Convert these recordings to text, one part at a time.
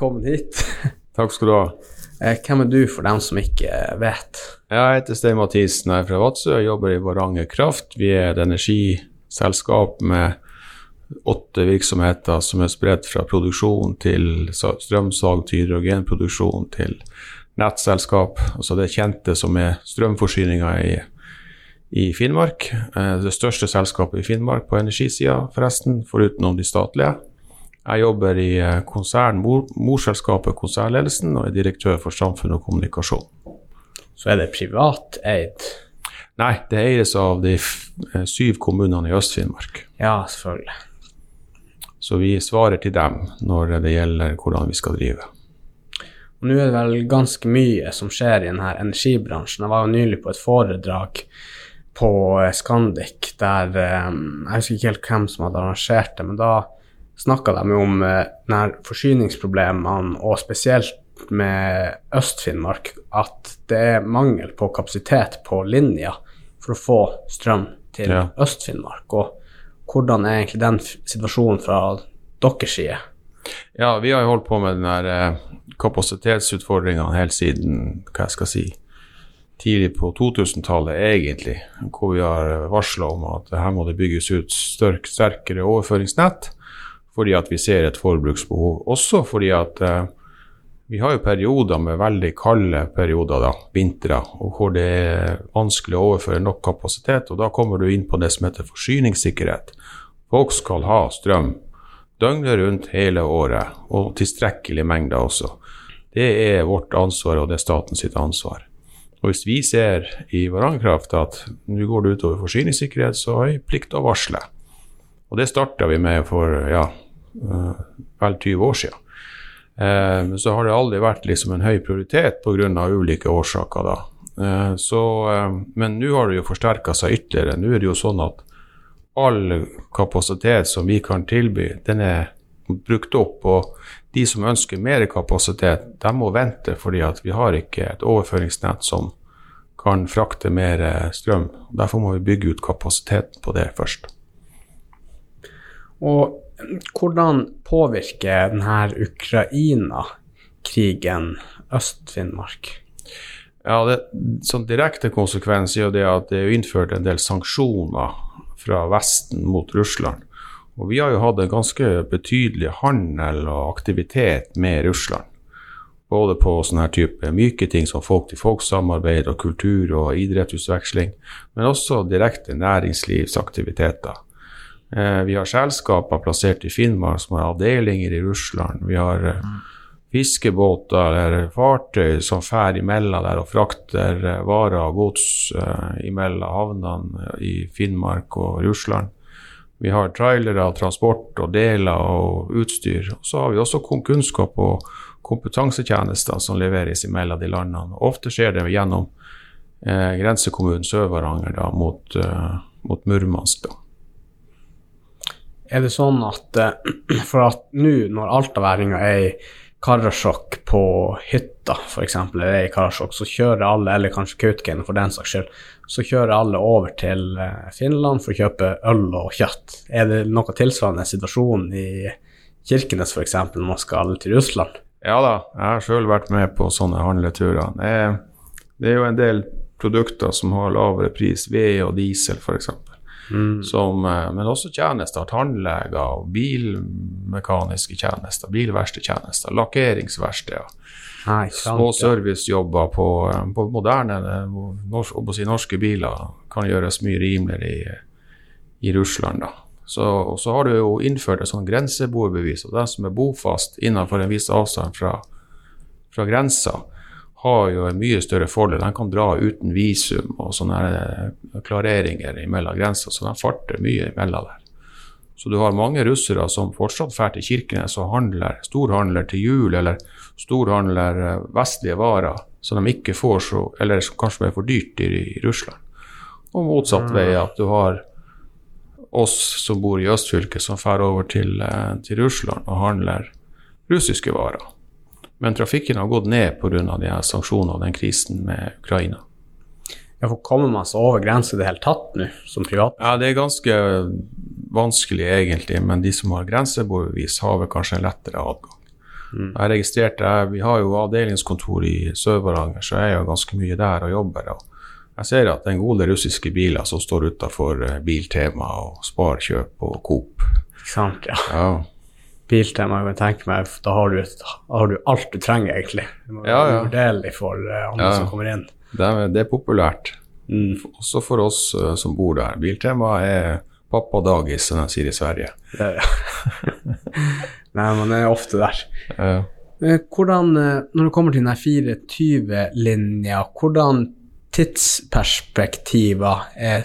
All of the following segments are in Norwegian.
velkommen hit. Takk skal du ha. Eh, hvem er du, for dem som ikke vet? Jeg heter Stein Mathisen, jeg er fra Vadsø og jobber i Varanger Kraft. Vi er et energiselskap med åtte virksomheter som er spredt fra produksjon til strømsalg til hydrogenproduksjon til nettselskap. Altså det kjente som er strømforsyninga i, i, Finnmark. Eh, det største selskapet i Finnmark på energisida, forresten, forutenom de statlige. Jeg jobber i eh, morselskapet Konsernledelsen og er direktør for samfunn og kommunikasjon. Så er det privateid? Nei, det eies av de eh, syv kommunene i Øst-Finnmark. Ja, selvfølgelig. Så vi svarer til dem når det gjelder hvordan vi skal drive. Og Nå er det vel ganske mye som skjer i denne energibransjen. Jeg var jo nylig på et foredrag på eh, Scandic der Jeg husker ikke helt hvem som hadde arrangert det, men da snakka de om eh, forsyningsproblemene, og spesielt med Øst-Finnmark, at det er mangel på kapasitet på linja for å få strøm til ja. Øst-Finnmark. Og hvordan er egentlig den situasjonen fra deres side? Ja, vi har jo holdt på med den der eh, kapasitetsutfordringene helt siden hva jeg skal si, tidlig på 2000-tallet, egentlig. Hvor vi har varsla om at her må det bygges ut sterkere overføringsnett fordi at vi ser et forbruksbehov. Også fordi at eh, vi har jo perioder med veldig kalde perioder, da, vintre, hvor det er vanskelig å overføre nok kapasitet. og Da kommer du inn på det som heter forsyningssikkerhet. Folk skal ha strøm døgnet rundt hele året, og tilstrekkelige mengder også. Det er vårt ansvar, og det er statens ansvar. Og Hvis vi ser i Varangerkraft at nå går det utover forsyningssikkerhet, så har vi plikt å varsle. Og det starta vi med for ja, uh, vel 20 år siden. Uh, så har det aldri vært liksom en høy prioritet pga. ulike årsaker. da. Uh, så, men nå har det jo forsterka seg ytterligere. Nå er det jo sånn at all kapasitet som vi kan tilby, den er brukt opp. Og de som ønsker mer kapasitet, de må vente fordi at vi har ikke et overføringsnett som kan frakte mer strøm. Derfor må vi bygge ut kapasiteten på det først. Og hvordan påvirker denne Ukraina-krigen Øst-Finnmark? Ja, det, Som Direkte konsekvens er jo det at det er innført en del sanksjoner fra Vesten mot Russland. Og vi har jo hatt en ganske betydelig handel og aktivitet med Russland. Både på sånne her type myke ting som folk-til-folk-samarbeid og kultur- og idrettsutveksling, men også direkte næringslivsaktiviteter. Eh, vi har selskaper plassert i Finnmark som har avdelinger i Russland. Vi har eh, mm. fiskebåter eller fartøy som fær imellom der og frakter eh, varer og gods imellom havnene i Finnmark og Russland. Vi har trailere, transport og deler og utstyr. Og så har vi også kunnskap og kompetansetjenester som leveres imellom de landene. Ofte skjer det gjennom eh, grensekommunen Sør-Varanger mot, eh, mot Murmansk. da. Er det sånn at eh, For at nå, når altaværinger er i Karasjok på hytta, f.eks., eller er i Karasjok, så kjører alle, eller kanskje Kautokeino for den saks skyld, så kjører alle over til eh, Finland for å kjøpe øl og kjøtt. Er det noe tilsvarende situasjon i Kirkenes f.eks. når man skal til Russland? Ja da, jeg har sjøl vært med på sånne handleturer. Det er, det er jo en del produkter som har lavere pris, ved og diesel f.eks. Mm. Som, eh, men også tjenester. Tannleger, bilmekaniske tjenester, bilverkstedtjenester, lakkeringsverksteder. Små servicejobber på, eh, på moderne norsk, si, norske biler kan gjøres mye rimeligere i, i Russland. da. Så, så, har du jo innført et sånt grenseboerbevis, og den som er bofast innenfor en viss avstand fra, fra grensa, har jo en mye større fordel. De kan dra uten visum og sånne eh, klareringer mellom grenser, så de farter mye imellom der. Så du har mange russere som fortsatt drar til Kirkenes og handler, storhandler til jul, eller storhandler eh, vestlige varer som de ikke får så, eller som kanskje er for dyrt i, i Russland. Og motsatt mm. vei, at du har oss som bor i østfylket, som drar over til, eh, til Russland og handler russiske varer. Men trafikken har gått ned pga. de sanksjonene og den krisen med Ukraina. Ja, for Kommer man seg over grensa i det hele tatt nå, som privat? Ja, Det er ganske vanskelig egentlig, men de som har grenseboerbevis, har vel kanskje en lettere adgang. Mm. Jeg registrerte, Vi har jo avdelingskontor i Sør-Varanger, så jeg er jo ganske mye der og jobber. og jeg ser at det er en god del russiske biler som står utafor eh, Biltema og Sparkjøp og Coop. Ikke sant, ja. Ja, Biltema, jeg kan tenke meg, da har du, et, har du alt du trenger, egentlig. Det må Ja, ja. uvurderlig for eh, andre Ja. som kommer inn. det er, det er populært. Mm. Også for oss uh, som bor der. Biltema er pappadagis, som de sier i Sverige. Det, ja. Nei, man er ofte der. Ja. Eh, Hvordan, når det kommer til den her 420-linja, hvordan tidsperspektiver er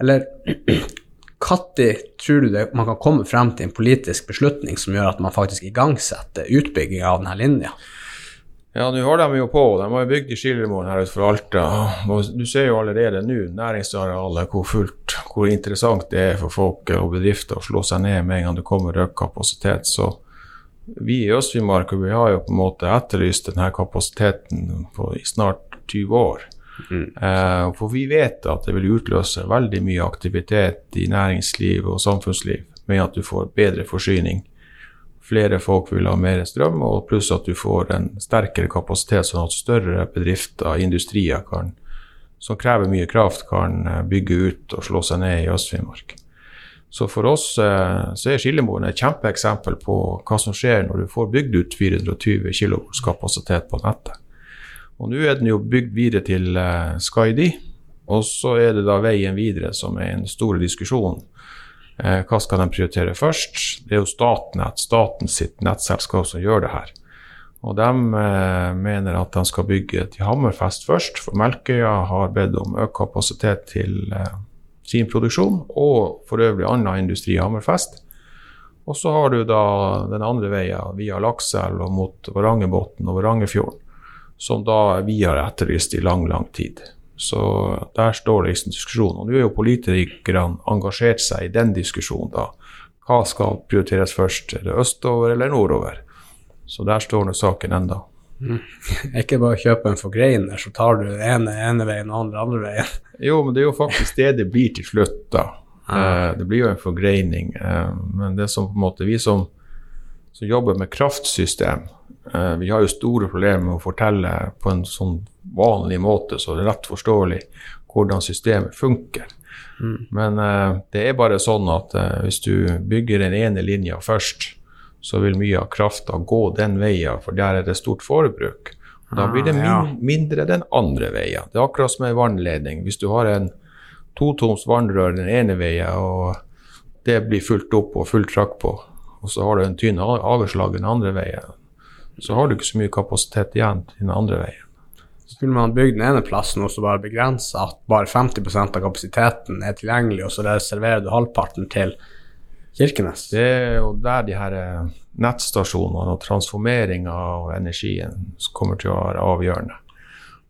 Eller når tror du det, man kan komme frem til en politisk beslutning som gjør at man faktisk igangsetter utbygging av denne linja? Ja, nå har de jo på. De har bygd i Skillermoen her utenfor Alta. Du ser jo allerede nå næringsarealet hvor fullt, hvor interessant det er for folk og bedrifter å slå seg ned med en gang det kommer økt kapasitet. Så vi i Øst-Finnmark har jo på en måte etterlyst denne kapasiteten på, i snart 20 år. Eh, for vi vet at det vil utløse veldig mye aktivitet i næringsliv og samfunnsliv med at du får bedre forsyning flere folk vil ha mer strøm, og pluss at du får en sterkere kapasitet, sånn at større bedrifter, industrier, kan, som krever mye kraft, kan eh, bygge ut og slå seg ned i Øst-Finnmark. Så for oss eh, så er Skillemoen et kjempeeksempel på hva som skjer når du får bygd ut 420 kV kapasitet på nettet. Og nå er den jo bygd videre til uh, Skaidi, og så er det da veien videre som er en stor diskusjon. Uh, hva skal de prioritere først? Det er jo Statnett, staten sitt nettselskap, som gjør det her. Og de eh, mener at de skal bygge til Hammerfest først, for Melkøya har bedt om økt kapasitet til eh, sin produksjon, og for øvrig annen industri i Hammerfest. Og så har du da den andre veien via Lakselv og mot Varangerbotn og Varangerfjorden, som da vi har etterlyst i lang, lang tid. Så der står det liksom diskusjon. Og nå er jo politikerne engasjert seg i den diskusjonen, da. Hva skal prioriteres først? Er det østover eller nordover? Så der står nå saken enda. Ikke bare kjøpe en forgreiner, så tar du ene ene veien og andre andre veien. Jo, men det er jo faktisk det det blir til slutt, da. Ah. Eh, det blir jo en forgreining. Eh, men det som på en måte vi som, som jobber med kraftsystem, eh, vi har jo store problemer med å fortelle på en sånn vanlig måte, så det er lett forståelig hvordan systemet funker. Men eh, det er bare sånn at eh, hvis du bygger den ene linja først, så vil mye av krafta gå den veien, for der er det stort forbruk. Da blir det Ah, min ja. mindre den andre veien. Det er akkurat som en vannledning. Hvis du har en totoms vannrør den ene veien, og det blir fullt opp og fullt trakk på, og så har du en tynn avslag den andre veien, så har du ikke så mye kapasitet igjen den andre veien. Så skulle man bygd den ene plassen og så bare begrense at bare 50% av kapasiteten er tilgjengelig, og så reserverer du halvparten til Kirkenes. Det er jo der de her eh, nettstasjonene og transformeringa av energien kommer til å være avgjørende.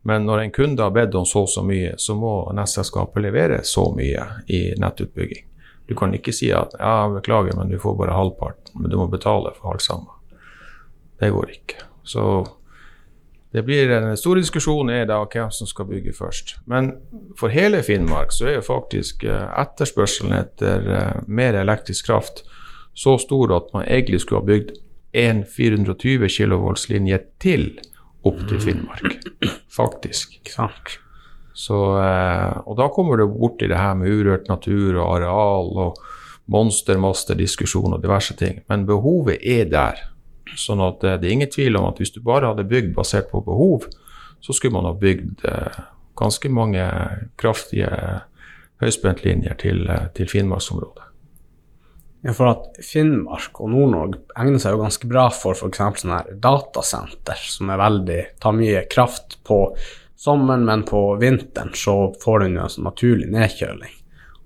Men når en kunde har bedt om så og så mye, så må nettselskapet levere så mye i nettutbygging. Du kan ikke si at ja, beklager, men du får bare halvparten, men du må betale for alt sammen. Det går ikke. Så det blir en stor diskusjon er da hvem som skal bygge først. Men for hele Finnmark så er jo faktisk eh, etterspørselen etter eh, mer elektrisk kraft så stor at man egentlig skulle ha bygd en 420 kV-linje til opp til Finnmark. Faktisk. Sant? Så, eh, og da kommer du borti det her med urørt natur og areal og monstermasterdiskusjon og diverse ting. Men behovet er der. Sånn at eh, det er ingen tvil om at hvis du bare hadde bygd basert på behov, så skulle man ha bygd eh, ganske mange kraftige høyspentlinjer til, til Finnmarksområdet. Ja, for at Finnmark og Nord-Norge egner seg jo ganske bra for f.eks. sånne her datasenter, som er veldig, tar mye kraft på sommeren, men på vinteren så får den en sånn naturlig nedkjøling.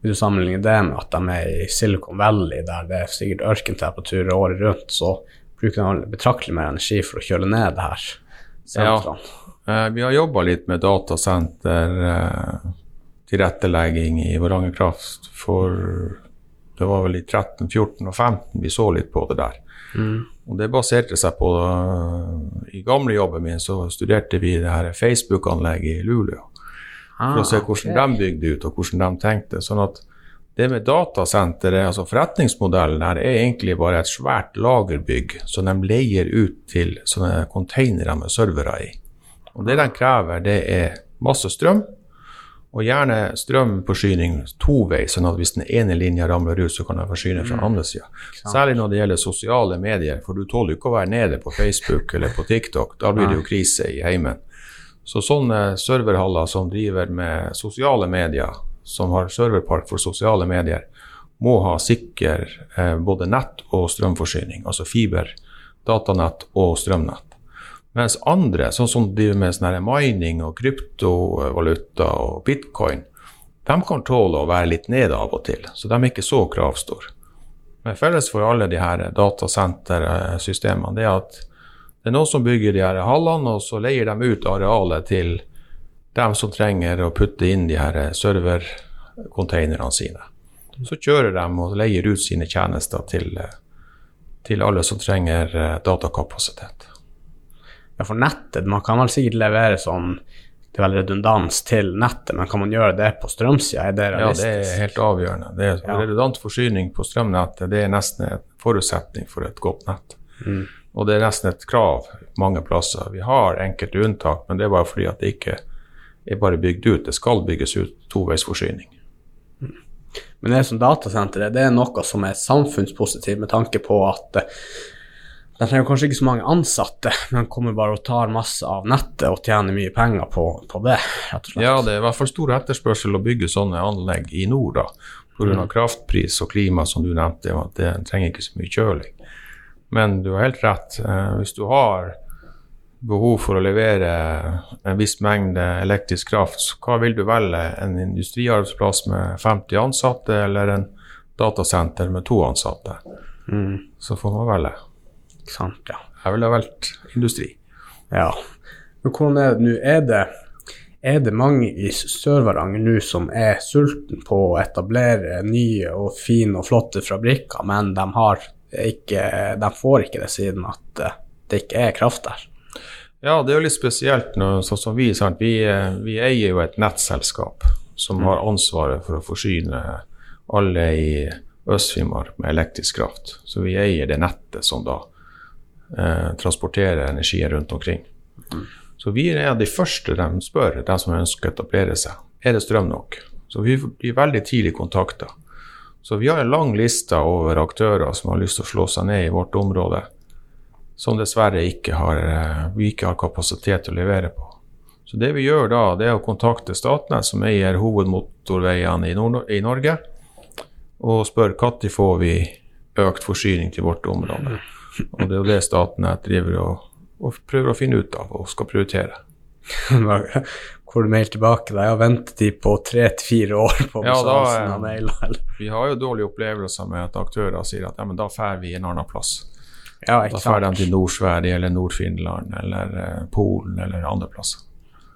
Hvis du sammenligner det med at de er i Silicon Valley, der det er sikkert ørkentemperaturer året rundt, så bruker de betraktelig mer energi for å kjøle ned det her. Ja, Eh, vi har jobba litt med datasenter, eh, tilrettelegging i Varanger Kraft for det var vel i 13, 14 og 15 vi så litt på det der. Og det baserte seg på eh, I gamle jobben min så studerte vi det her Facebook-anlegget i Luleå. For å se hvordan de bygde ut, og hvordan de tenkte. Sånn at Det med datasenteret, altså forretningsmodellen her, er egentlig bare et svært lagerbygg som de leier ut til sånne containere med servere i. Og det de krever, det er masse strøm, og gjerne strømforsyning toveis, sånn at hvis den ene linja ramler ut, så kan den forsyne fra andre sida. Særlig når det gjelder sosiale medier, for du tåler jo ikke å være nede på Facebook eller på TikTok. Da blir det jo krise i heimen. Så sånne serverhaller som driver med sosiale medier, som har serverpark for sosiale medier, må ha sikker eh, både nett og strømforsyning, altså fiber, datanett og strømnett. Mens andre, sånn som driver med sånn mining og kryptovaluta og bitcoin, de kan tåle å være litt nede av og til, så de er ikke så kravstore. Men felles for alle de her datasentersystemene det er at det er noen som bygger de her hallene, og så leier de ut arealet til dem som trenger å putte inn de her servercontainerne sine. Så kjører de og leier ut sine tjenester til, til alle som trenger eh, datakapasitet. Ja, for nettet Man kan vel sikkert levere sånn det er vel redundans til nettet, men kan man gjøre det på strømsida? Er det realistisk? Ja, det er helt avgjørende. Det er, ja. Redundant forsyning på strømnettet det er nesten en forutsetning for et godt nett. Mm. Og det er nesten et krav mange plasser. Vi har enkelte unntak, men det er bare fordi at det ikke er bare bygd ut. Det skal bygges ut toveisforsyning. Mm. Men det som datasenteret, det er noe som er samfunnspositivt med tanke på at de trenger kanskje ikke så mange ansatte, men kommer bare og tar masse av nettet og tjener mye penger på, på det. rett og slett. Ja, det er i hvert fall stor etterspørsel å bygge sånne anlegg i nord, da. Pga. Mm. kraftpris og klima, som du nevnte, at det trenger ikke så mye kjøling. Men du har helt rett. Eh, hvis du har behov for å levere en viss mengde elektrisk kraft, så hva vil du velge? En industriarbeidsplass med 50 ansatte eller en datasenter med to ansatte? Mm. Så får man velge. Sant, ja. Jeg ville valgt industri. Ja. Men hvordan er det nå? Er det, er det mange i Sør-Varanger nå som er sulten på å etablere nye og fine og flotte fabrikker, men de, ikke, de får ikke det siden at eh, det ikke er kraft der? Ja, det er jo litt spesielt sånn som vi, vi, eh, vi, eier jo et nettselskap som mm. har ansvaret for å forsyne alle i Øst-Finnmark med elektrisk kraft. Så vi eier det nettet som da eh, transportere energien rundt omkring. Mm. Så vi er av de første de spør, de som ønsker å etablere seg. Er det strøm nok? Så vi blir veldig tidlig kontakta. Så vi har en lang liste over aktører som har lyst til å slå seg ned i vårt område, som dessverre ikke har, eh, vi ikke har kapasitet til å levere på. Så det vi gjør da, det er å kontakte Statnett, som eier hovedmotorveiene i, Nord i Norge, og spør når får vi økt forsyning til vårt område. Og det er jo det Statnett driver og, og, prøver å finne ut av og skal prioritere. Hvor du mail tilbake? Jeg har ventetid på tre til fire år på ja, av mailer. Vi har jo dårlige opplevelser med at aktører sier at ja, men da drar vi en annen plass. Ja, da drar de til Nord-Sverige eller Nord-Finland eller uh, Polen eller andre plasser.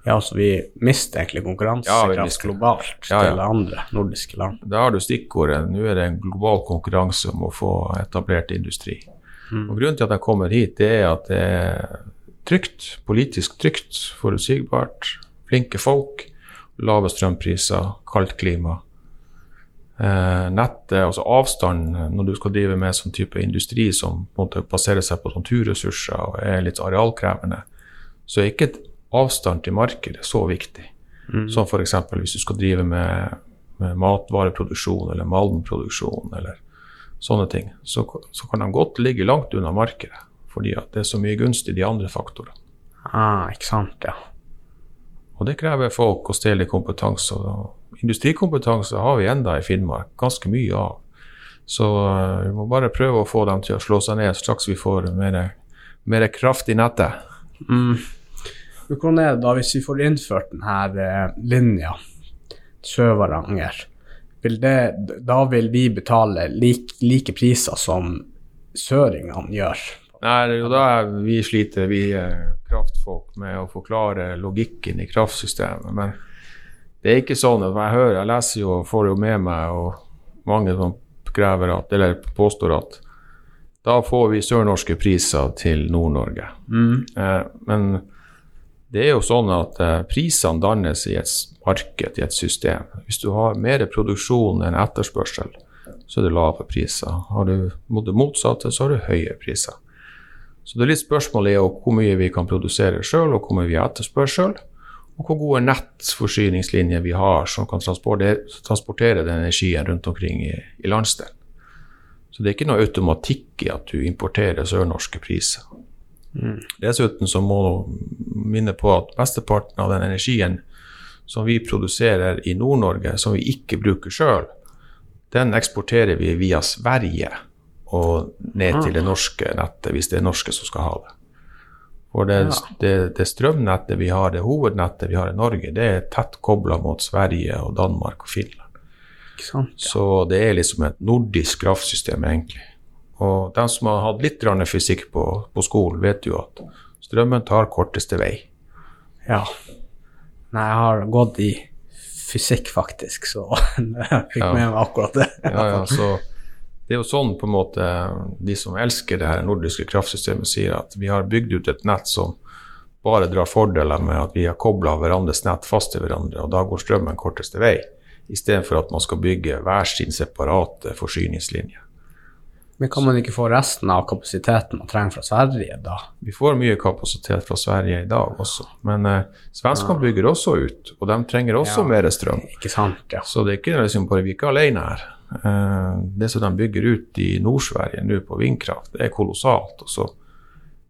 Ja, så vi mister egentlig konkurransekraft ja, globalt ja, til andre nordiske land. Da har du stikkordet. Nå er det en global konkurranse om å få etablert industri. Og Grunnen til at jeg kommer hit, det er at det er trygt, politisk trygt, forutsigbart, flinke folk, lave strømpriser, kaldt klima. Eh, nettet, altså avstand når du skal drive med sånn type industri som på en måte baserer seg på naturressurser og er litt arealkrevende, så er ikke avstand til markedet så viktig. Mm. Som f.eks. hvis du skal drive med, med matvareproduksjon eller malmproduksjon eller sånne ting, så, så, kan de godt ligge langt unna markedet. Fordi det er så mye gunstig de andre faktorene. Ah, ikke sant, ja. Og det krever folk og stedlig kompetanse. Og industrikompetanse har vi enda i Finnmark, ganske mye av. Så uh, vi må bare prøve å få dem til å slå seg ned straks vi får mer, mer kraft i nettet. Mm. Hvordan er det da hvis vi får innført denne uh, linja, Sør-Varanger? Vil det, da vil vi betale like, like priser som søringene gjør. Nei, jo da vi sliter, vi kraftfolk, med å forklare logikken i kraftsystemet. Men det er ikke sånn at jeg hører, jeg leser jo og får jo med meg, og mange som krever at, eller påstår at da får vi sørnorske priser til Nord-Norge. Mm. Eh, men Det er jo sånn at uh, prisene dannes i et marked, i et system. Hvis du har mer produksjon enn etterspørsel, så er det lave priser. Har du det motsatte, så har du høye priser. Så det er litt spørsmålet er hvor mye vi kan produsere sjøl, og hvor mye vi etterspør sjøl. Og hvor gode nettforsyningslinjer vi har som kan transportere den energien rundt omkring i, i landsdelen. Så det er ikke noe automatikk i at du importerer sørnorske priser. Mm. Dessuten så må du minne på at mesteparten av den energien som vi produserer i Nord-Norge, som vi ikke bruker sjøl, den eksporterer vi via Sverige og ned til det ah. norske nettet, hvis det er norske som skal ha det. For det, det, det strømnettet vi har, det hovednettet vi har i Norge, det er tett kobla mot Sverige og Danmark og Finland. Sant, ja. Så det er liksom et nordisk kraftsystem, egentlig. Og de som har hatt litt fysikk på, på, skolen, vet jo at strømmen tar korteste vei. Ja. Nei, jeg har gått i fysikk, faktisk, så jeg fikk ja. med meg akkurat det. ja, ja, så det er jo sånn på en måte de som elsker det her nordiske kraftsystemet, sier at vi har bygd ut et nett som bare drar fordeler med at vi har kobla hverandres nett fast til hverandre, og da går strømmen korteste vei, istedenfor at man skal bygge hver sin separate forsyningslinje. Men kan man ikke få resten av kapasiteten man trenger fra Sverige, da? Vi får mye kapasitet fra Sverige i dag også, men eh, svenskene ja. bygger også ut, og de trenger også ja, mer strøm. Ikke sant, ja. Så det er ikke liksom bare vi ikke alene her. Eh, det som de bygger ut i Nord-Sverige nå på vindkraft, det er kolossalt. Og så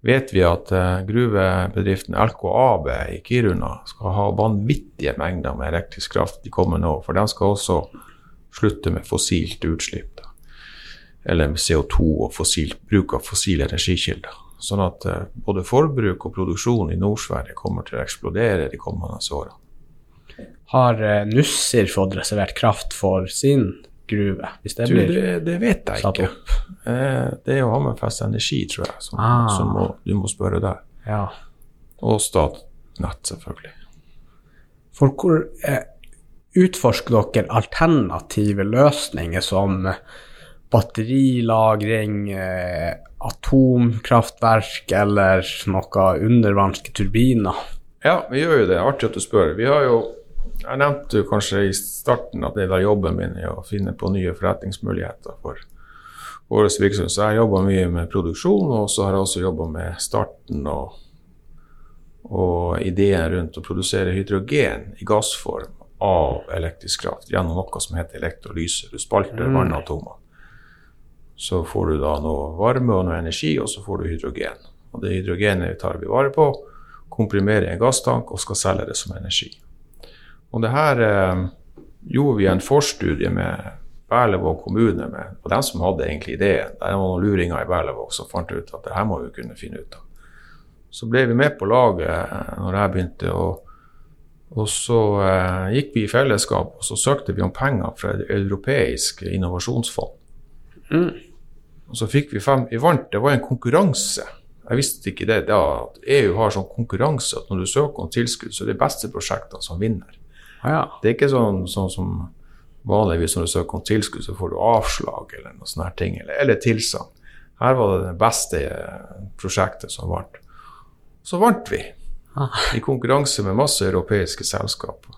vet vi at eh, gruvebedriften LKAB i Kiruna skal ha vanvittige mengder med elektrisk kraft de kommende år, for de skal også slutte med fossilt utslipp eller CO2 og fossil, bruk av fossile energikilder. Sånn at uh, både forbruk og produksjon i Nord-Sverige kommer til å eksplodere de kommende årene. Har uh, Nussir fått reservert kraft for sin gruve? Hvis det, du, blir det, det vet jeg ikke. Uh, det er jo Hammerfest Energi, tror jeg, som, ah. som må, du må spørre der. Ja. Og Statnett, selvfølgelig. For hvor utforsker dere alternative løsninger som batterilagring, eh, atomkraftverk eller noe undervannsske turbiner? Ja, vi gjør jo det. Artig at du spør. Vi har jo Jeg nevnte jo kanskje i starten at det er jobben min er å finne på nye forretningsmuligheter for vår virksomhet. Så jeg jobber mye med produksjon, og så har jeg også jobba med starten og, og ideen rundt å produsere hydrogen i gassform av elektrisk kraft gjennom noe som heter elektrolyse. Du spalter mm. vannatomer. Så får du da noe varme og noe energi, og så får du hydrogen. Og det hydrogenet tar vi vare på, komprimerer i en gasstank og skal selge det som energi. Og det her eh, gjorde vi en forstudie med Berlevåg kommune, med, og dem som hadde egentlig ideen. Det var noen luringer i Berlevåg som fant ut at det her må vi kunne finne ut av. Så ble vi med på laget eh, når jeg begynte. og, og så eh, gikk vi i fellesskap og så søkte vi om penger fra et europeisk innovasjonsfond. Mm. Og så fikk vi fem Vi vant. Det var en konkurranse. Jeg visste ikke det da, at EU har sånn konkurranse at når du søker om tilskudd, så er det de beste prosjektene som vinner. Ja. Det er ikke sånn, sånn, som vanligvis når du søker om tilskudd, så får du avslag eller noe sånne ting, eller, eller tilsagn. Her var det det beste prosjektet som vant. Så vant vi ah. i konkurranse med masse europeiske selskaper.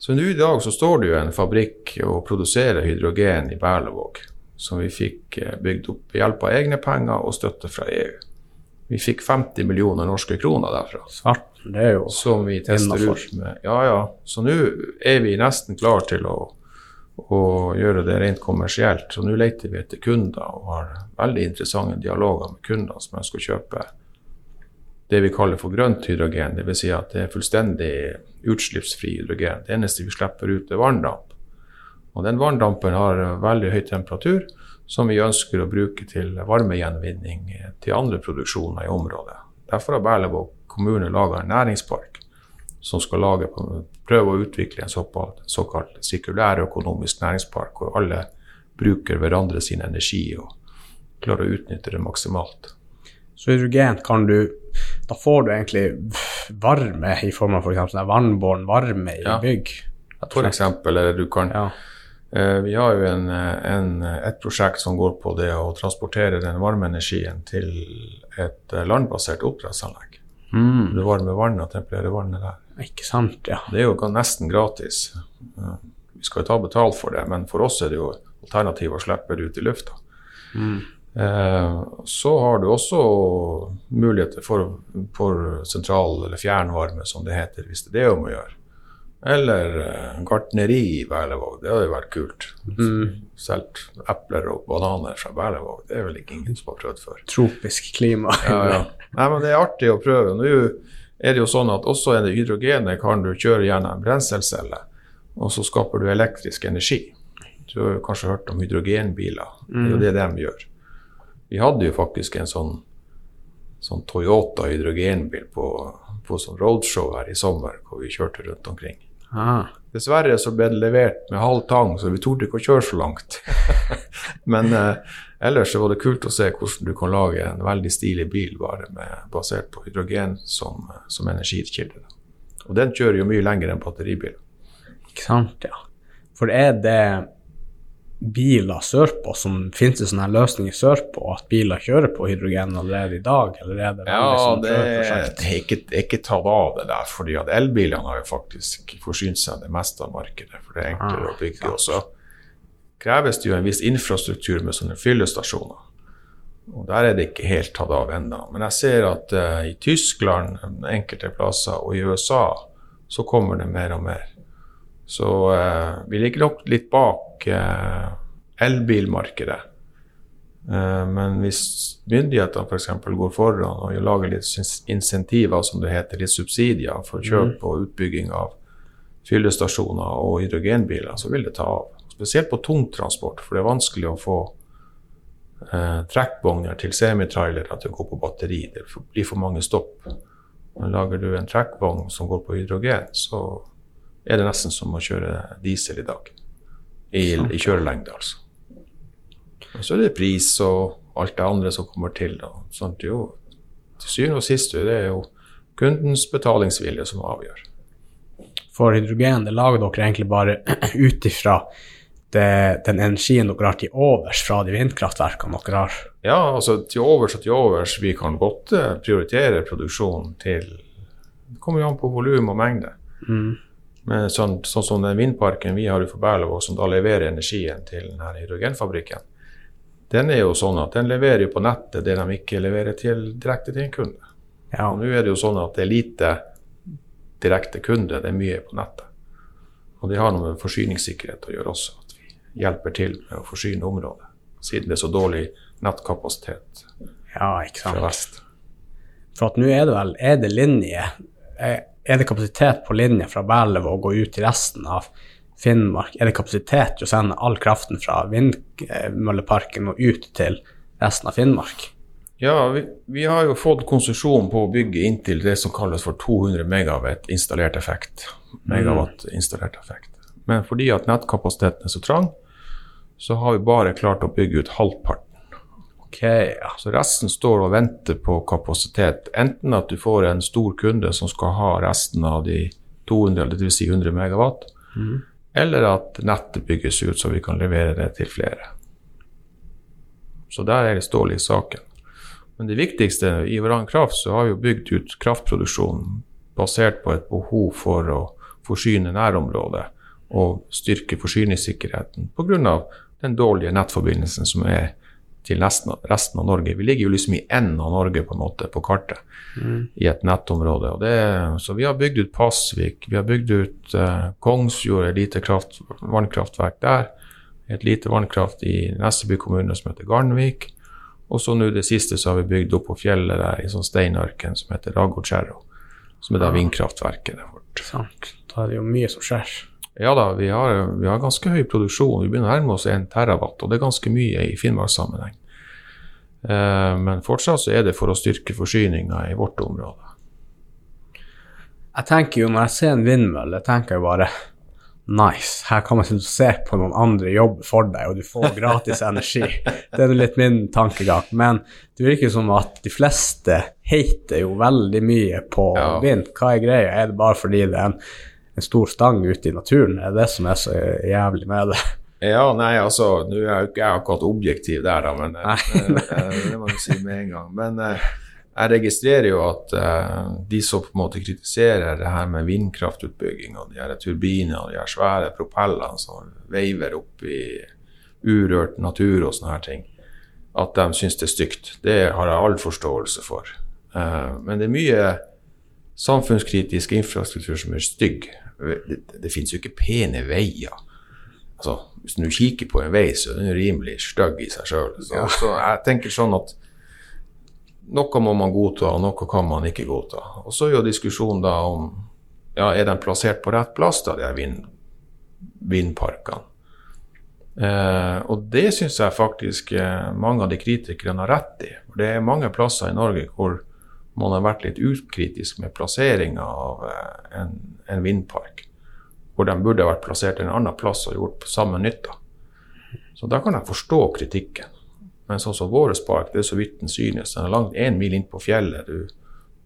Så nå i dag så står det jo en fabrikk og produserer hydrogen i Berlevåg som vi fikk eh, bygd opp ved hjelp av egne penger og støtte fra EU. Vi fikk 50 millioner norske kroner derfra. Svart, det er jo Som vi tester ut med. Ja, ja. Så nå er vi nesten klar til å, å gjøre det rent kommersielt. Så nå leter vi etter kunder og har veldig interessante dialoger med kunder som ønsker å kjøpe det vi kaller for grønt hydrogen. Dvs. Si at det er fullstendig utslippsfri hydrogen. Det eneste vi slipper ut, er vanndamp. Og den vanndampen har veldig høy temperatur, som vi ønsker å bruke til varmegjenvinning til andre produksjoner i området. Derfor har Berlevåg kommune laga en næringspark som skal lage, prøve å utvikle en såkalt, såkalt sirkulær økonomisk næringspark, hvor alle bruker hverandre sin energi og klarer å utnytte det maksimalt. Så hydrogen kan du Da får du egentlig varme i form av f.eks. For vannbåren varme i ja. bygg? For eksempel, eller du kan ja vi har jo en, en, et prosjekt som går på det å transportere den varme energien til et landbasert oppdrettsanlegg. Mm. Du varmer vannet og tempererer vannet der. Ikke sant, ja. Det er jo nesten gratis. Vi skal jo ta betalt for det, men for oss er det jo alternativ å slippe det ut i lufta. Mm. Eh, så har du også muligheter for, for sentral eller fjernvarme, som det heter, hvis det er det om å gjøre. Eller eh, gartneri i Berlevåg, det hadde jo vært kult. Mm. Solgt epler og bananer fra Berlevåg, det er vel ikke ingen som har prøvd før. Tropisk klima. Ja, ja. Nei, men det er artig å prøve. Nå er det jo sånn at også det hydrogenet kan du kjøre gjennom en brenselcelle, og så skaper du elektrisk energi. Du har jo kanskje hørt om hydrogenbiler. Det er jo det de gjør. Vi hadde jo faktisk en sånn, sånn Toyota hydrogenbil på, på sånn roadshow her i sommer, hvor vi kjørte rundt omkring. Ah. Dessverre så ble det levert med halv tang, så vi torde ikke å kjøre så langt. Men eh, ellers så var det kult å se hvordan du kan lage en veldig stilig bil bare med, basert på hydrogen som, som energikilde. Og den kjører jo mye lenger enn batteribiler. Ikke sant, ja. For er det biler sørpå som Finnes det sånne løsninger sørpå at biler kjører på hydrogen allerede i dag, eller er det Ja, sånn det er, ikke, ikke tatt av det der, fordi at elbilene har jo faktisk forsynt seg det meste av markedet, for det er enklere Ah, å bygge. Og så kreves det jo en viss infrastruktur med sånne fyllestasjoner. Og der er det ikke helt tatt av ennå. Men jeg ser at uh, i Tyskland, enkelte plasser, og i USA så kommer det mer og mer. Så eh, vi ligger nok litt bak eh, elbilmarkedet. Eh, men hvis myndighetene f.eks. går foran og lager litt insentiver, som det heter, litt subsidier for kjøp og utbygging av fyllestasjoner og hydrogenbiler, så vil det ta av. Spesielt på tungtransport, for det er vanskelig å få eh, trekkvogner til semitrailere til å gå på batteri. Det blir for mange stopp. Men lager du en trekkvogn som går på hydrogen, så er det nesten som å kjøre diesel i dag. I, i kjørelengde, altså. Og så er det pris og alt det andre som kommer til. Da. Sånt, jo, til syvende og sist det er jo kundens betalingsvilje som avgjør. For hydrogen det lager dere egentlig bare ut ifra den energien dere har til overs fra de vindkraftverkene dere har. Ja, altså til overs og til overs. Vi kan godt eh, prioritere produksjonen til Det kommer jo an på volum og mengde. Mm. Men sånn, sånn som den vindparken vi har for Berlevåg, som da leverer energien til denne hydrogenfabrikken, den er jo sånn at den leverer jo på nettet det de ikke leverer til, direkte til en kunde. Ja, Og nå er det jo sånn at det er lite direkte kunde, det er mye på nettet. Og det har noe med forsyningssikkerhet å gjøre også, at vi hjelper til med å forsyne området, siden det er så dårlig nettkapasitet ja fra vest. For at nå er det vel Er det linje Er er det kapasitet på linje fra Berlevåg og ut til resten av Finnmark? Er det kapasitet til å sende all kraften fra vindmølleparken og ut til resten av Finnmark? Ja, vi, vi har jo fått konsesjon på å bygge inntil det som kalles for 200 megawatt installert effekt. Megawatt installert effekt. Men fordi at nettkapasiteten er så trang, så har vi bare klart å bygge ut halvparten. Ok. Så resten står og venter på kapasitet. Enten at du får en stor kunde som skal ha resten av de 200, eller dvs. Si 100 megawatt, eller at nettet bygges ut så vi kan levere det til flere. Så der er det stål i saken. Men det viktigste i Varan Kraft så har vi jo bygd ut kraftproduksjonen basert på et behov for å forsyne nærområdet og styrke forsyningssikkerheten pga. den dårlige nettforbindelsen som er til nesten, resten av Norge. Vi ligger jo liksom i enden av Norge på en måte på kartet, i et nettområde. Det, så vi har bygd ut Pasvik, vi har bygd ut eh, Kongsfjord, et lite kraft, vannkraftverk der. Et lite vannkraft i Nesseby kommune som heter Garnvik. Og så nå det siste så har vi bygd opp på fjellet der i sånn steinørken som heter Ragotskjerro. Som er da vindkraftverket vårt. Sant. Da er det jo mye som skjer. Ja da, vi har, vi har ganske høy produksjon. Vi begynner å nærme oss 1 terawatt, og det er ganske mye i Finnmarkssammenheng. Eh, men fortsatt så er det for å styrke forsyninga i vårt område. Jeg tenker jo, når jeg ser en vindmølle, tenker jeg bare Nice, her kan man se på noen andre jobbe for deg, og du får gratis energi. Det er litt min tankegang. Men det virker som at de fleste hater jo veldig mye på Ja. vind. Hva er greia? Er det bare fordi det er en, en stor stang ute i naturen? Det Er det som er så jævlig med det? Ja, nei, altså, nå er jeg ikke akkurat objektiv der, da, men nei, Nei, det, det må jeg si med en gang. Men eh, jeg registrerer jo at de som på en måte kritiserer det her med vindkraftutbygging og de her turbinene og de her svære propellene som veiver opp i urørt natur og sånne her ting, at de syns det er stygt. Det har jeg all forståelse for. Men det er mye samfunnskritisk infrastruktur som er stygg. Det, det finnes jo ikke pene veier. Altså, hvis du kikker på en vei, så er den rimelig stygg i seg sjøl. Så, ja. så jeg tenker sånn at noe må man godta, og noe kan man ikke godta. Og så er jo diskusjonen da om ja, er den plassert på rett plass, da, de vind, vindparkene. Eh, og det syns jeg faktisk eh, mange av de kritikerne har rett i. Det er mange plasser i Norge hvor man har vært litt ukritisk med plasseringa av eh, en, en, vindpark. Hvor de burde vært plassert en annen plass og gjort samme nytta. Så da kan jeg forstå kritikken. Men sånn som vår park, det er så vidt den synes. Den er langt én mil inn på fjellet. Du,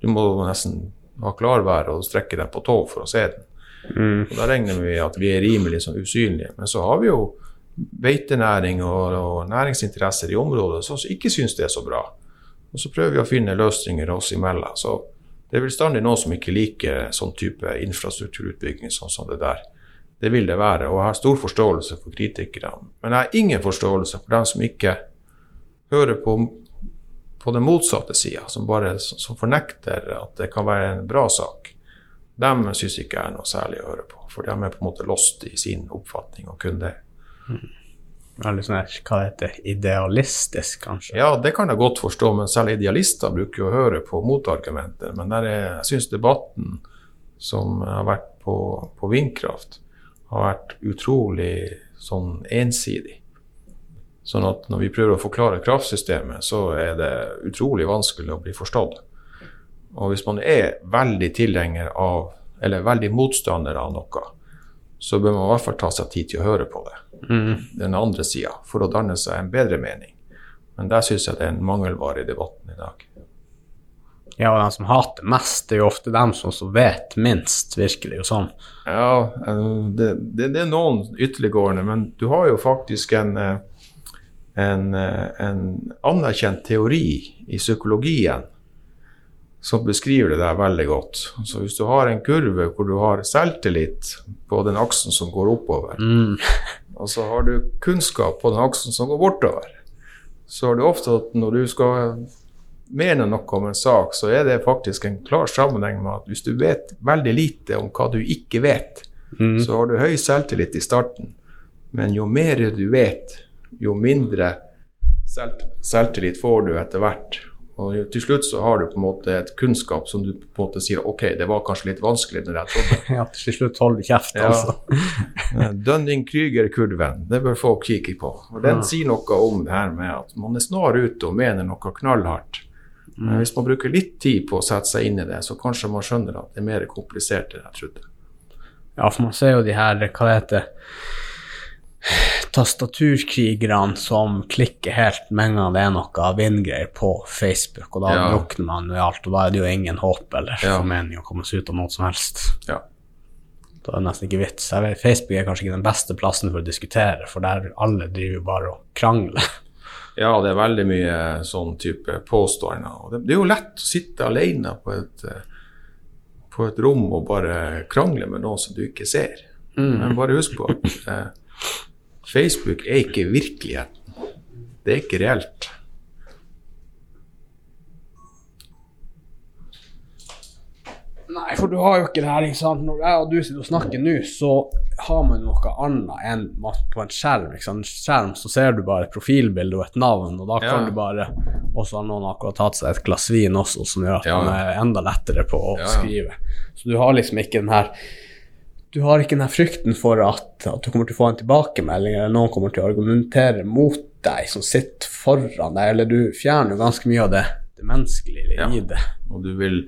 du må nesten ha klarvær og strekke deg på tå for å se den. Mm. Og Da regner vi at vi er rimelig sånn usynlige. Men så har vi jo beitenæring og, og næringsinteresser i området som ikke syns det er så bra. Og så prøver vi å finne løsninger oss imellom. Så det er bestandig noen som ikke liker sånn type infrastrukturutbygging sånn som det der. Det vil det være. Og jeg har stor forståelse for kritikerne. Men jeg har ingen forståelse for dem som ikke hører på, på den motsatte sida, som som fornekter at det kan være en bra sak. Dem syns ikke jeg er noe særlig å høre på, for de er på en måte lost i sin oppfatning og kun det. Mm. Veldig sånn, hva heter, idealistisk, kanskje? Ja, det kan jeg godt forstå, men selv idealister bruker jo å høre på motargumenter. Men er, jeg syns debatten som har vært på, på vindkraft, har vært utrolig sånn ensidig. Sånn at når vi prøver å forklare kraftsystemet, så er det utrolig vanskelig å bli forstått. Og hvis man er veldig tilhenger av, eller veldig motstander av noe, så bør man i hvert fall ta seg tid til å høre på det. Mm. Den andre sida, for å danne seg en bedre mening. Men der syns jeg det er en mangelvare i debatten i dag. Ja, og de som hater mest, det er jo ofte dem som vet minst, virker det jo sånn. Ja, eh, det, det, det er noen ytterliggående, men du har jo faktisk en eh, en, eh, en anerkjent teori i psykologien som beskriver det der veldig godt. Så hvis du har en kurve hvor du har selvtillit på den aksen som går oppover, mm. Og så har du kunnskap på den aksen som går bortover, så er det ofte at når du skal mene noe om en sak, så er det faktisk en klar sammenheng med at hvis du vet veldig lite om hva du ikke vet, mm. så har du høy selvtillit i starten. Men jo mer du vet, jo mindre selv, selvtillit får du etter hvert. Og til slutt så har du på en måte et kunnskap som du på en måte sier ok, det var kanskje litt vanskelig når jeg trodde. ja, til slutt holder du kjeft, altså. ja. Dunning-Krüger-kurven, det bør folk kikke på. Og Den ja. sier noe om det her med at man er snar ute og mener noe knallhardt. Men hvis man bruker litt tid på å sette seg inn i det, så kanskje man skjønner at det er mer komplisert enn jeg trodde. Ja, for man ser jo de her, hva det heter tastaturkrigerne som klikker helt med en gang det er noe vindgreier på Facebook, og da ja. drukner man jo alt, og da er det jo ingen håp eller ja. formening å komme seg ut av noe som helst. Ja. Da er det nesten ikke vits. Jeg vet, Facebook er kanskje ikke den beste plassen for å diskutere, for der alle driver bare og krangler. Ja, det er veldig mye sånn type påstander. Det, det er jo lett å sitte alene på et, på et rom og bare krangle med noen som du ikke ser. Mm. Men bare husk på at eh, Facebook er ikke virkeligheten. Det er ikke reelt. Nei, for du har jo ikke det her, ikke sant. Når jeg og du sitter og snakker nå, så har man noe annet enn på en skjerm. Ikke sant? skjerm så ser du bare et profilbilde og et navn, og da kan ja. du bare Og så har noen akkurat tatt seg et glass vin også, som gjør at ja. man er enda lettere på å ja. skrive. Så du har liksom ikke den her du har ikke den frykten for at, at, du kommer til å få en tilbakemelding, eller noen kommer til å argumentere mot deg som sitter foran deg, eller du fjerner jo ganske mye av det, det menneskelige ja. i det. Og du, vil,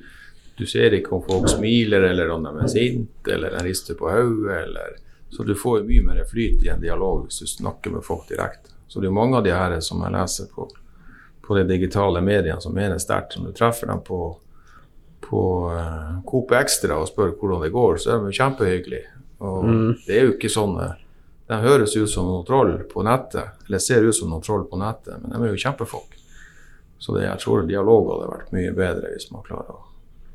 du ser ikke om folk smiler, eller om de er sinte, eller de rister på hodet, eller Så du får jo mye mer flyt i en dialog hvis du snakker med folk direkte. Så det er mange av de her som jeg leser på, på de digitale mediene, som mener sterkt. som du treffer dem på på uh, Coop Extra og spør hvordan det går, så er de kjempehyggelige. Og mm. det er jo ikke sånn eh, De høres ut som noen troll på nettet, eller ser ut som noen troll på nettet, men de er jo kjempefolk. Så det, jeg tror dialog hadde vært mye bedre hvis man klarer å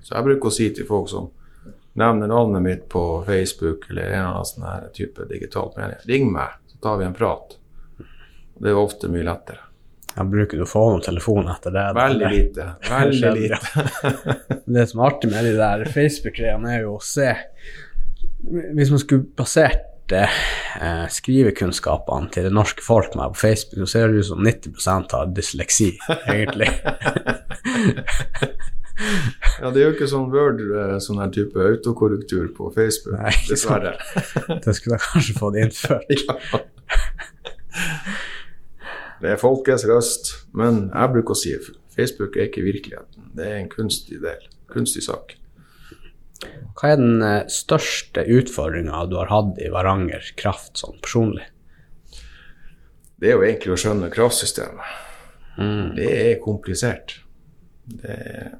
Så jeg bruker å si til folk som nevner navnet mitt på Facebook eller en eller annen sånn type digitalt medie, ring meg, så tar vi en prat. Det er ofte mye lettere. Ja, bruker du å få noen telefon etter det? Veldig lite. Veldig lite. Det som er artig med de der Facebook-greiene, er jo å se Hvis man skulle basert eh, skrivekunnskapene til det norske folk med på Facebook, så ser det ut som 90% har dysleksi, egentlig. Ja, det er jo ikke sånn Word, eh, sånn her type autokorrektur på Facebook, Nei, dessverre. det skulle jeg kanskje fått innført. Ja. Det er folkets røst, men jeg bruker å si Facebook er ikke virkeligheten. Det er en kunstig del, kunstig sak. Hva er den eh, største utfordringa du har hatt i Varanger Kraft sånn personlig? Det er jo egentlig å skjønne kraftsystemet. Mm. Det er komplisert. Det,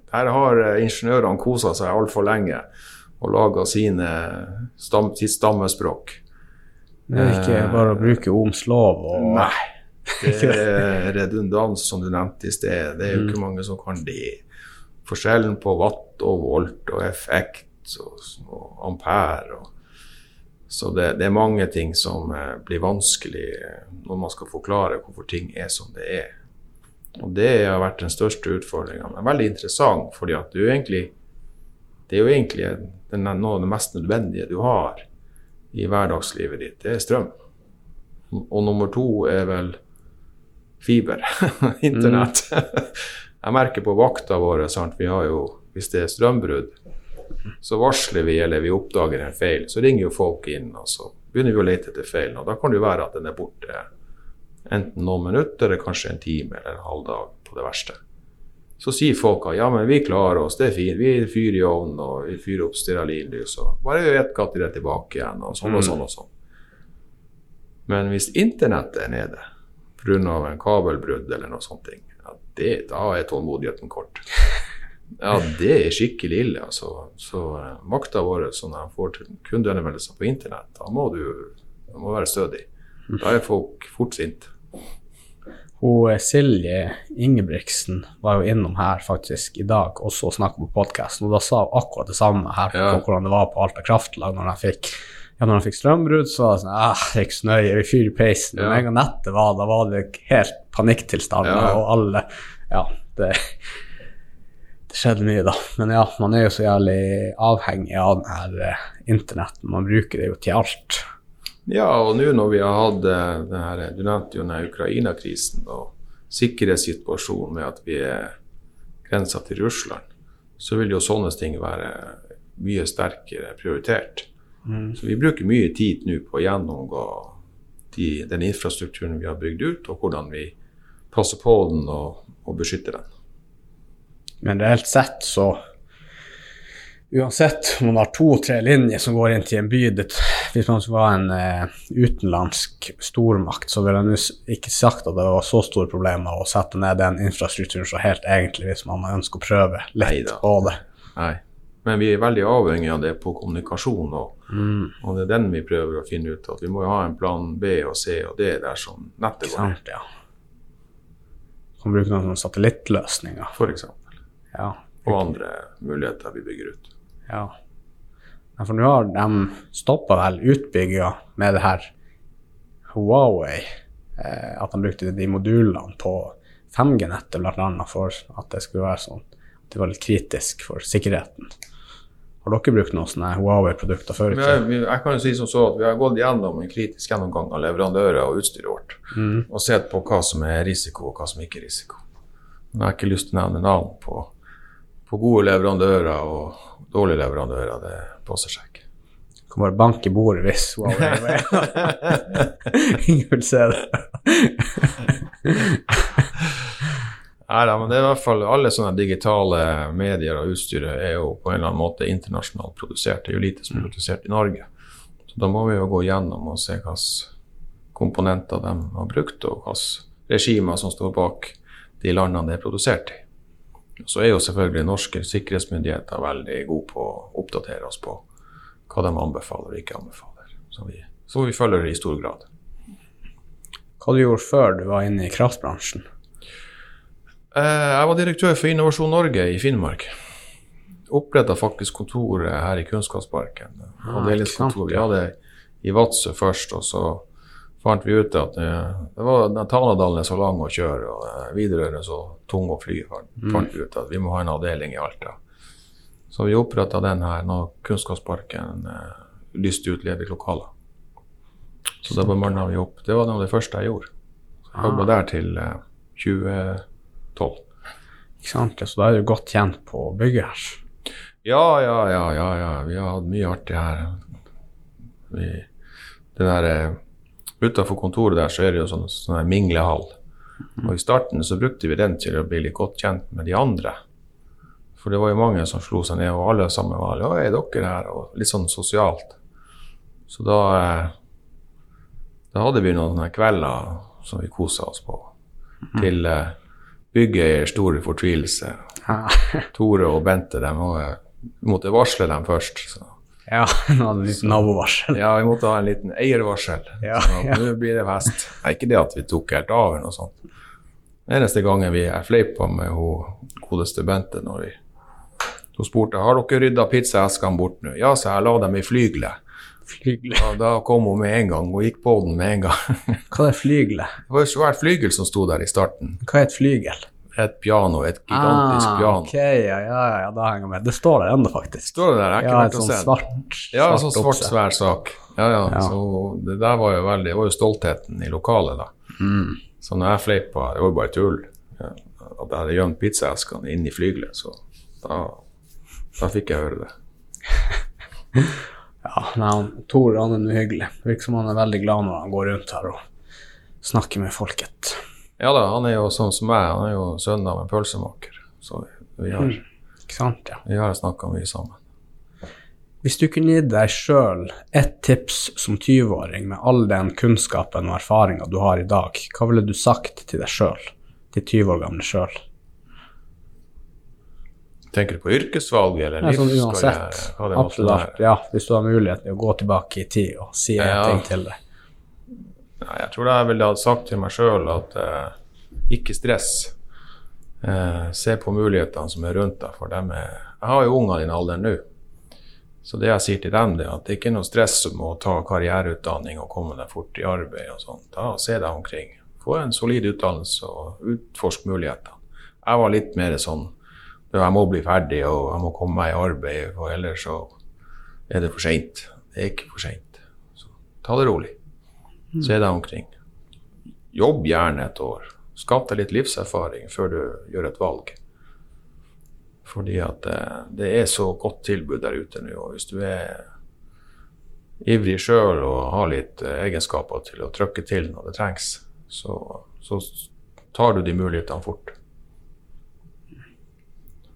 der har eh, ingeniørene kosa seg altfor lenge og laga sine stam, sitt stammespråk. Det er ikke bare å bruke Ohms lov og Nei. Det er redundans, som du nevnte i sted. Det er jo ikke mange som kan det. Forskjellen på watt og volt og effekt og, og ampere og Så det, det er mange ting som eh, blir vanskelig eh, når man skal forklare hvorfor ting er som det er. Og det har vært den største utfordringa. Men veldig interessant, fordi at du egentlig Det er jo egentlig den, noe av det mest nødvendige du har i hverdagslivet ditt, det er strøm. Og nummer to er vel fiber, internett. Jeg merker på vakta våre, sant? vi har jo, hvis det er strømbrudd, så varsler vi eller vi oppdager en feil. Så ringer jo folk inn, og så begynner vi å lete etter feilen. Og da kan det jo være at den er borte enten noen minutter, eller kanskje en time eller en halv dag på det verste. Så sier folk at ja, men vi klarer oss, det er fint, vi fyrer i ovnen og vi fyrer opp stearinlys og bare vi vet når det er tilbake igjen, og sånn og sånn og sånn. Men hvis internettet er nede pga. en kabelbrudd eller noe sånt, ja, det, da er tålmodigheten kort. Ja, det er skikkelig ille. altså. Så uh, makta vår som når de får til kundehenvendelser på internett, da må du må være stødig. Da er folk fort sinte. Hun eh, Silje Ingebrigtsen var jo innom her faktisk i dag også og snakka på podkasten, og da sa hun akkurat det samme her på Ja. hvordan det var på Alta kraftlag når de fikk ja, når han fikk strømbrudd, så var det sånn ah, det er ikke så nøye, vi fyrer peisen. Ja. Med en gang nettet var, da var det helt panikktilstand, Ja. og alle Ja, det, det skjedde mye, da. Men ja, man er jo så jævlig avhengig av den her eh, internetten. Man bruker det jo til alt. Ja, og nå når vi har hatt eh, den her, Du nevnte jo den Ukraina-krisen og sikkerhetssituasjonen med at vi er grensa til Russland, så vil jo sånne ting være mye sterkere prioritert. Så vi bruker mye tid nå på å gjennomgå de, den infrastrukturen vi har bygd ut, og hvordan vi passer på den og, og beskytter den. Men reelt sett så Uansett om man har to-tre linjer som går inn til en by det, Hvis man skulle ha en eh, utenlandsk stormakt, så ville man ikke sagt at det var så store problemer å sette ned den infrastrukturen så helt egentlig, hvis man ønsker å prøve litt Neida. på det. Nei. Men vi er veldig avhengig av det på kommunikasjon, og, Mm, og det er den vi prøver å finne ut av. Vi må jo ha en plan B og C og D dersom nettet går ned, ja. Kan bruke noen satellittløsninger. f.eks. Ja. Og andre muligheter vi bygger ut. Ja. ja for nå har de stoppa vel utbygginga med det her Huawei. Eh, at de brukte de modulene på 5G-nettet bl.a. for at det skulle være sånn at det var litt kritisk for sikkerheten. Har dere brukt noen sånne Huawei-produkter før? i jeg, vi- jeg kan jo si som så at Vi har gått gjennom en kritisk gjennomgang av leverandører og utstyret vårt. Mm. Og sett på hva som er risiko, og hva som ikke er risiko. Men jeg har ikke lyst til å nevne navn på, på gode leverandører og dårlige leverandører. Det passer seg ikke. Kan bare banke i bordet hvis Huawei er med. Ingen vil se det. Nei da, men det er i hvert fall alle sånne digitale medier og utstyret er jo på en eller annen måte internasjonalt produsert. Det er jo lite som er produsert i Norge. Så da må vi jo gå gjennom og se hvilke komponenter de har brukt, og hvilke regimer som står bak de landene det er produsert i. Så er jo selvfølgelig norske sikkerhetsmyndigheter veldig gode på å oppdatere oss på hva de anbefaler og ikke anbefaler. Så vi, så vi følger det i stor grad. Hva du gjorde før du var inne i kraftbransjen? Eh, Jeg var direktør for Innovasjon Norge i Finnmark. Oppretta faktisk kontoret her i Kunnskapsparken. avdelingskontoret Avdelingskontor. Vi hadde i Vadsø først, og så fant vi ut at eh, det var, Tanadalen er så lang å kjøre, og eh, Widerøe er så tung å fly. Fant, Mm. fant vi ut at vi må ha en avdeling i Alta. Så vi oppretta den her når Kunnskapsparken eh, lyste ut ledige lokaler. Så da bemanna vi opp. Det var noe av det første jeg gjorde. Så jeg jobba der til eh, 2012. Ikke sant? Så da er du godt kjent på bygget her. Ja, ja, ja, ja, ja. Vi har hatt mye artig her. Vi, det der eh, Utenfor kontoret der så er det jo sånn, sånn minglehall. Og i starten så brukte vi den til å bli litt godt kjent med de andre. For det var jo mange som slo seg ned, og alle sammen var Ja, er dere her? Og litt sånn sosialt. Så da eh, Da hadde vi noen sånne kvelder som vi kosa oss på. Til eh, byggeiers stor fortvilelse. Ja, Tore og Bente de måtte varsle dem først. Så. ja nabovarsel. Ja, vi måtte ha en liten eiervarsel. Ja, så ja. Nå blir det fest. Nei, ikke det at vi tok helt av eller noe sånt. Eneste gangen vi er fleipa med hun godeste Bente når vi Hun spurte har dere rydda pizzaeskene bort nå. Ja, så jeg la dem i flygelet. Flygle. Ja, da kom hun med en gang og gikk på den med en gang. Hva er flygle? Det var et svært flygel som sto der i starten. Hva er et flygel? Et piano, et gigantisk ah, piano. Ok, ja, ja, ja, da henger jeg med. Det står der ennå, faktisk. Står det der? Jeg har ikke Ja, vært et sånn sett. svart, Ja, en sånn svart, svær sak. Ja, ja, Ja. Så det der var jo veldig Det var jo stoltheten i lokalet, da. Mm. Så når jeg fleipa, det var jo bare tull, ja, at jeg hadde gjemt pizzaeskene i flygelet, så da, da fikk jeg høre det. Ja, nei, han, Tor han er uhyggelig. hyggelig. Virker som han er veldig glad når han går rundt her og snakker med folket. Ja da, han er jo sånn som meg, han er jo sønn av en pølsemaker. Så vi har, Ikke sant, ja. vi har snakka mye sammen. Hvis du kunne gitt deg sjøl ett tips som 20-åring med all den kunnskapen og erfaringa du har i dag, hva ville du sagt til deg sjøl, til 20 år gamle sjøl? Tenker du på yrkesvalg eller Ja, sånn uansett. Hva Absolutt. Ja, hvis du har mulighet til å gå tilbake i tid og si en Ja. ting til deg. Ja, jeg tror jeg ville ha sagt til meg sjøl at eh, ikke stress. Eh, se på mulighetene som er rundt deg, for dem er Jeg har jo unger i den alderen nå. Så det jeg sier til dem, det er at det ikke er noe stress om å ta karriereutdanning og komme deg fort i arbeid og sånt. Da Se deg omkring. Få en solid utdannelse og utforsk mulighetene. Jeg var litt mer sånn jeg må bli ferdig og jeg må komme meg i arbeid, og ellers så er det for seint. Det er ikke for seint. Så ta det rolig. Se deg omkring. Jobb gjerne et år. Skap deg litt livserfaring før du gjør et valg. Fordi at eh, det er så godt tilbud der ute nå. Og hvis du er ivrig sjøl og har litt eh, egenskaper til å trykke til når det trengs, så, så tar du de mulighetene fort.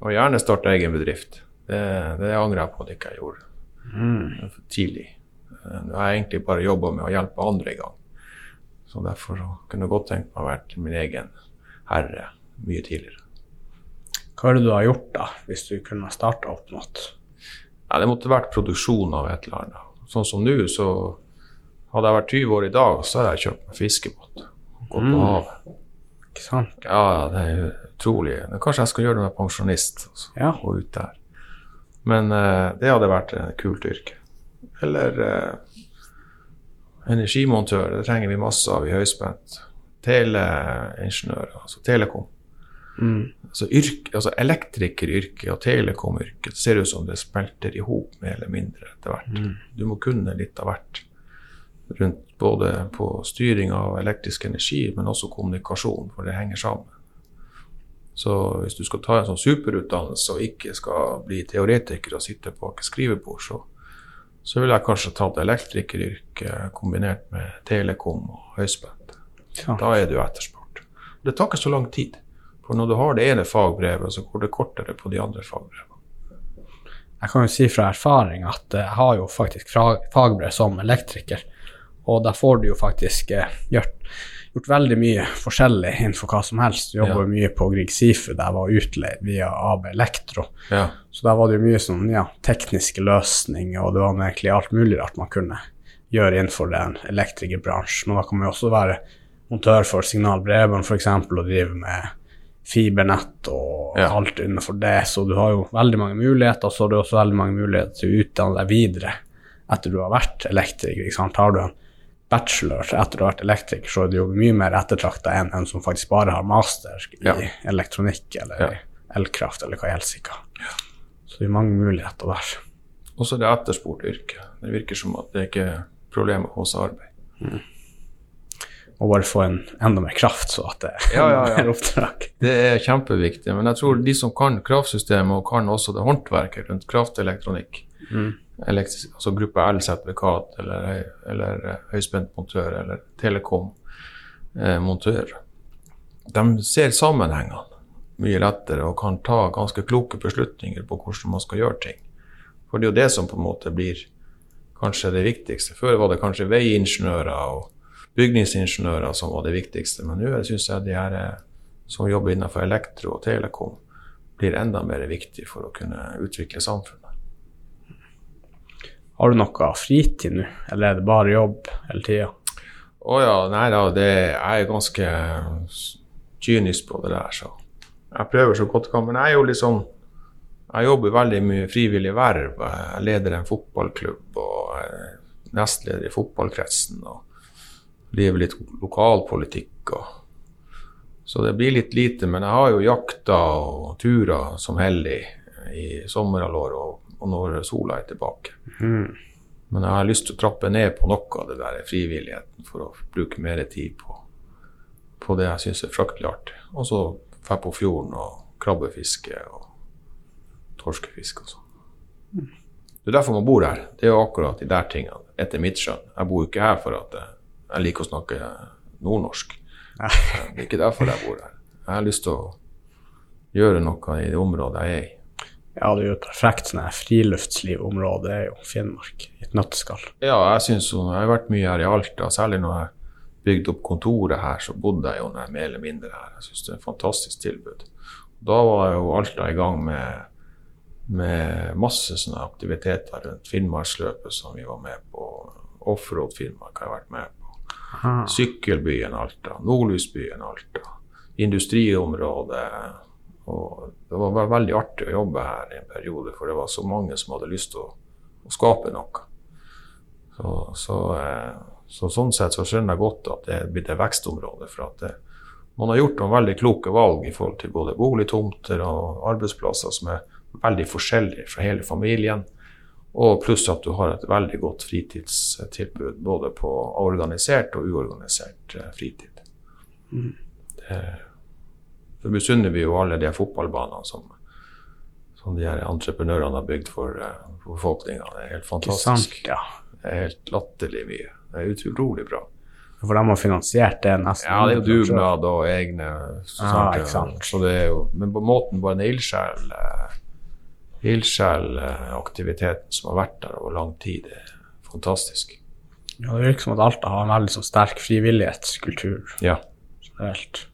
Og gjerne starte egen bedrift. Det, det angrer jeg på at ikke jeg gjorde. Det er for tidlig. Eh, Nå har jeg egentlig bare jobba med å hjelpe andre i gang. Så derfor så kunne jeg godt tenkt meg å være min egen herre mye tidligere. Hva er det du har gjort, da, hvis du kunne starta opp noe? Ja, det måtte vært produksjon av et eller annet. Sånn som nå, så hadde jeg vært 20 år i dag, så hadde jeg kjøpt meg fiskebåt. og Gått på Mm. havet. Ikke sant? Ja, det er utrolig. Kanskje jeg skal gjøre det med pensjonist. Altså, Ja. Gå ut der. Men uh, det hadde vært et kult yrke. Eller uh, energimontør. Det trenger vi masse av i høyspent. Teleingeniører, altså telekom. Mm. Altså, yrke, altså elektrikeryrket og telekomyrket ser ut som det smelter i hop mer eller mindre etter hvert. Du må kunne litt av hvert. Rundt både på styring av elektrisk energi, men også kommunikasjon, for det henger sammen. Så hvis du skal ta en sånn superutdannelse og ikke skal bli teoretiker og sitte på et skrivebord, så, så ville jeg kanskje tatt elektrikeryrket kombinert med telekom og høyspent. Ja. Da er du etterspurt. Det tar ikke så lang tid. For når du har det ene fagbrevet, så går det kortere på de andre fagbrevene. Jeg kan jo si fra erfaring at jeg har jo faktisk fagbrev som elektriker, og da får du jo faktisk eh, gjort, gjort veldig mye forskjellig innenfor hva som helst. Du jobber Ja. mye på Grieg Sifu, der jeg var utleid via AB Elektro. Ja. Så der var det jo mye sånn, ja, tekniske løsninger, og det var egentlig alt mulig rart man kunne gjøre innenfor den elektrikerbransjen. Men da kan man jo også være montør for signalbredbånd f.eks. og drive med fibernett og Ja. alt innenfor det, så du har jo veldig mange muligheter, og så har du også veldig mange muligheter til å utdanne deg videre etter du har vært elektriker. Har du en bachelor etter å ha vært elektriker, så er du jo mye mer ettertrakta enn en som faktisk bare har master i Ja. elektronikk eller Ja. elkraft eller hva i Ja. Så det er mange muligheter der. Og så er det etterspurt yrke. Det virker som at det ikke er problemer hos arbeid. Og bare få en enda mer kraft, så at det er Ja, ja, ja. mer oppdrag. Det er kjempeviktig, men jeg tror de som kan kraftsystemet og kan også det håndverket rundt kraftelektronikk, Mm. altså gruppe L-sertifikat eller, eller eh, høyspentmontør eller telekom-montør, de ser sammenhengene mye lettere og kan ta ganske kloke beslutninger på hvordan man skal gjøre ting. For det er jo det som på en måte blir kanskje det viktigste. Før var det kanskje veiingeniører og bygningsingeniører som var det viktigste, men nå syns jeg de her eh, som jobber innenfor elektro og telekom, blir enda mer viktig for å kunne utvikle samfunnet. Har du noe fritid nå, eller er det bare jobb hele tida? Å ja, nei da, det, jeg er ganske kynisk på det der, så jeg prøver så godt jeg kan. Men jeg er jo liksom Jeg jobber veldig mye frivillig verv. Jeg leder en fotballklubb og er nestleder i fotballkretsen og driver litt lokalpolitikk og Så det blir litt lite, men jeg har jo jakta og turer som hellig i sommerhalvåret og, og når sola er tilbake. Mm. Men jeg har lyst til å trappe ned på noe av det der frivilligheten for å bruke mer tid på, på det jeg syns er fryktelig artig. Og så dra på fjorden og krabbefiske og torskefiske og sånn. Det er derfor man bor her. Det er jo akkurat de der tingene, etter mitt skjønn. Jeg bor ikke her for at jeg, jeg liker å snakke nordnorsk. Det er ikke derfor jeg bor her. Jeg har lyst til å gjøre noe i det området jeg er i. Ja, det er jo et perfekt sånn friluftslivområde, det er jo Finnmark i et nøtteskall. Ja, jeg syns jo, jeg har vært mye her i Alta, særlig når jeg bygde opp kontoret her, så bodde jeg jo jeg mer eller mindre her. Jeg synes det er et fantastisk tilbud. Da var jo Alta i gang med, med masse sånne aktiviteter rundt Finnmarksløpet som vi var med på. Offroad Finnmark har jeg vært med på. Aha. Sykkelbyen Alta, Nordlysbyen Alta, industriområdet. Og det var veldig artig å jobbe her i en periode, for det var så mange som hadde lyst til å, å skape noe. Så, så, eh, så sånn sett så skjønner jeg godt at det er blitt et vekstområde. For at det, man har gjort noen veldig kloke valg i forhold til både boligtomter og arbeidsplasser som er veldig forskjellige fra hele familien. Og pluss at du har et veldig godt fritidstilbud både på organisert og uorganisert fritid. fritid. Det, så misunner vi jo alle de fotballbanene som, som de her entreprenørene har bygd for, eh, befolkninga. Det er helt fantastisk. sant? Ja. Det er helt latterlig mye. Det er utrolig bra. For de har finansiert det nesten. Ja, det er jo dugnad og egne sant. Så det er jo, men på måten bare en ildsjel eh, Ildsjelaktiviteten som har vært der over lang tid, er fantastisk. Ja, det virker som at Alta har en veldig så sterk frivillighetskultur Ja. generelt.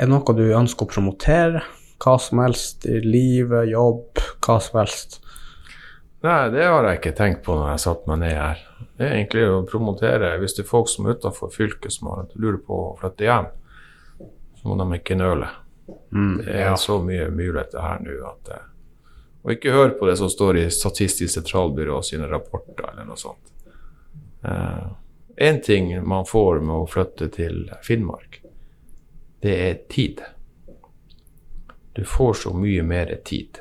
Er det noe du ønsker å promotere? Hva som helst i livet, jobb, hva som helst? Nei, det har jeg ikke tenkt på når jeg satte meg ned her. Det er egentlig å promotere Hvis det er folk som er utenfor fylket som lurer på å flytte hjem, så må de ikke nøle. Mm, Det er ja. så mye muligheter her nå at eh, Og ikke hør på det som står i Statistisk sentralbyrå sine rapporter eller noe sånt. Én ting man får med å flytte til Finnmark, det er tid. Du får så mye mer tid.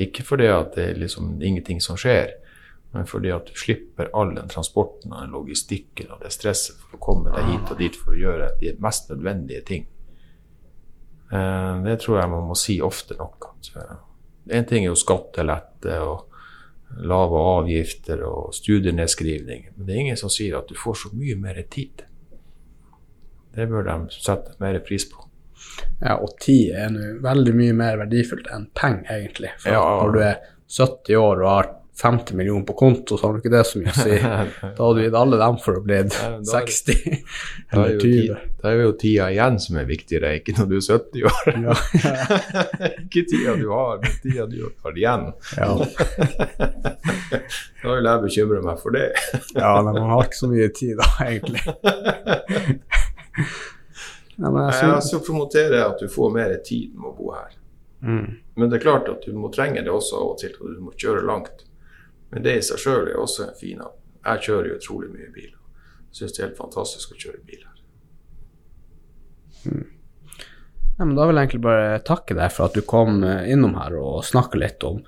Ikke fordi at det er liksom ingenting som skjer, men fordi at du slipper all den transporten og den logistikken og det stresset for å komme deg hit og dit for å gjøre de mest nødvendige ting. Eh, Det tror jeg man må si ofte nok. Én en ting er jo skattelette og lave avgifter og studienedskrivning, men det er ingen som sier at du får så mye mer tid. Det bør de sette mer pris på. ja, og tid er nå veldig mye mer verdifullt enn penger, egentlig. For Ja. når du er 70 år og har 50 millioner på konto, så har du ikke det så mye å si. Da hadde vi gitt alle dem for å bli Ja, men da er- 60 er, eller jo 20. da er jo tida igjen som er viktigere, ikke når du er 70 år. Ja, ikke tida du har, men tida du har igjen. ja, Da vil jeg bekymre meg for det. ja, men man har ikke så mye tid da, egentlig. Ja, men jeg Jeg synes, skal promotere at du får mer tid med å bo her. mm, Men det er klart at du må trenge det også av og til, og du må kjøre langt. Men det i seg sjøl er også en fin av. Jeg kjører jo utrolig mye bil. Syns det er helt fantastisk å kjøre bil her. ja, men da vil jeg egentlig bare takke deg for at du kom eh, innom her og snakka litt om,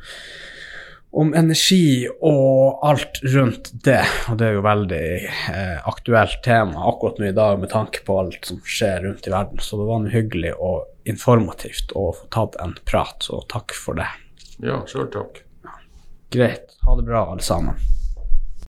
om energi og alt rundt det. Og det er jo veldig eh, aktuelt tema akkurat nå i dag med tanke på alt som skjer rundt i verden. Så det var noe hyggelig og informativt å få tatt en prat, så takk for det. Ja, sjøl takk. Greit. Ha det bra, alle sammen.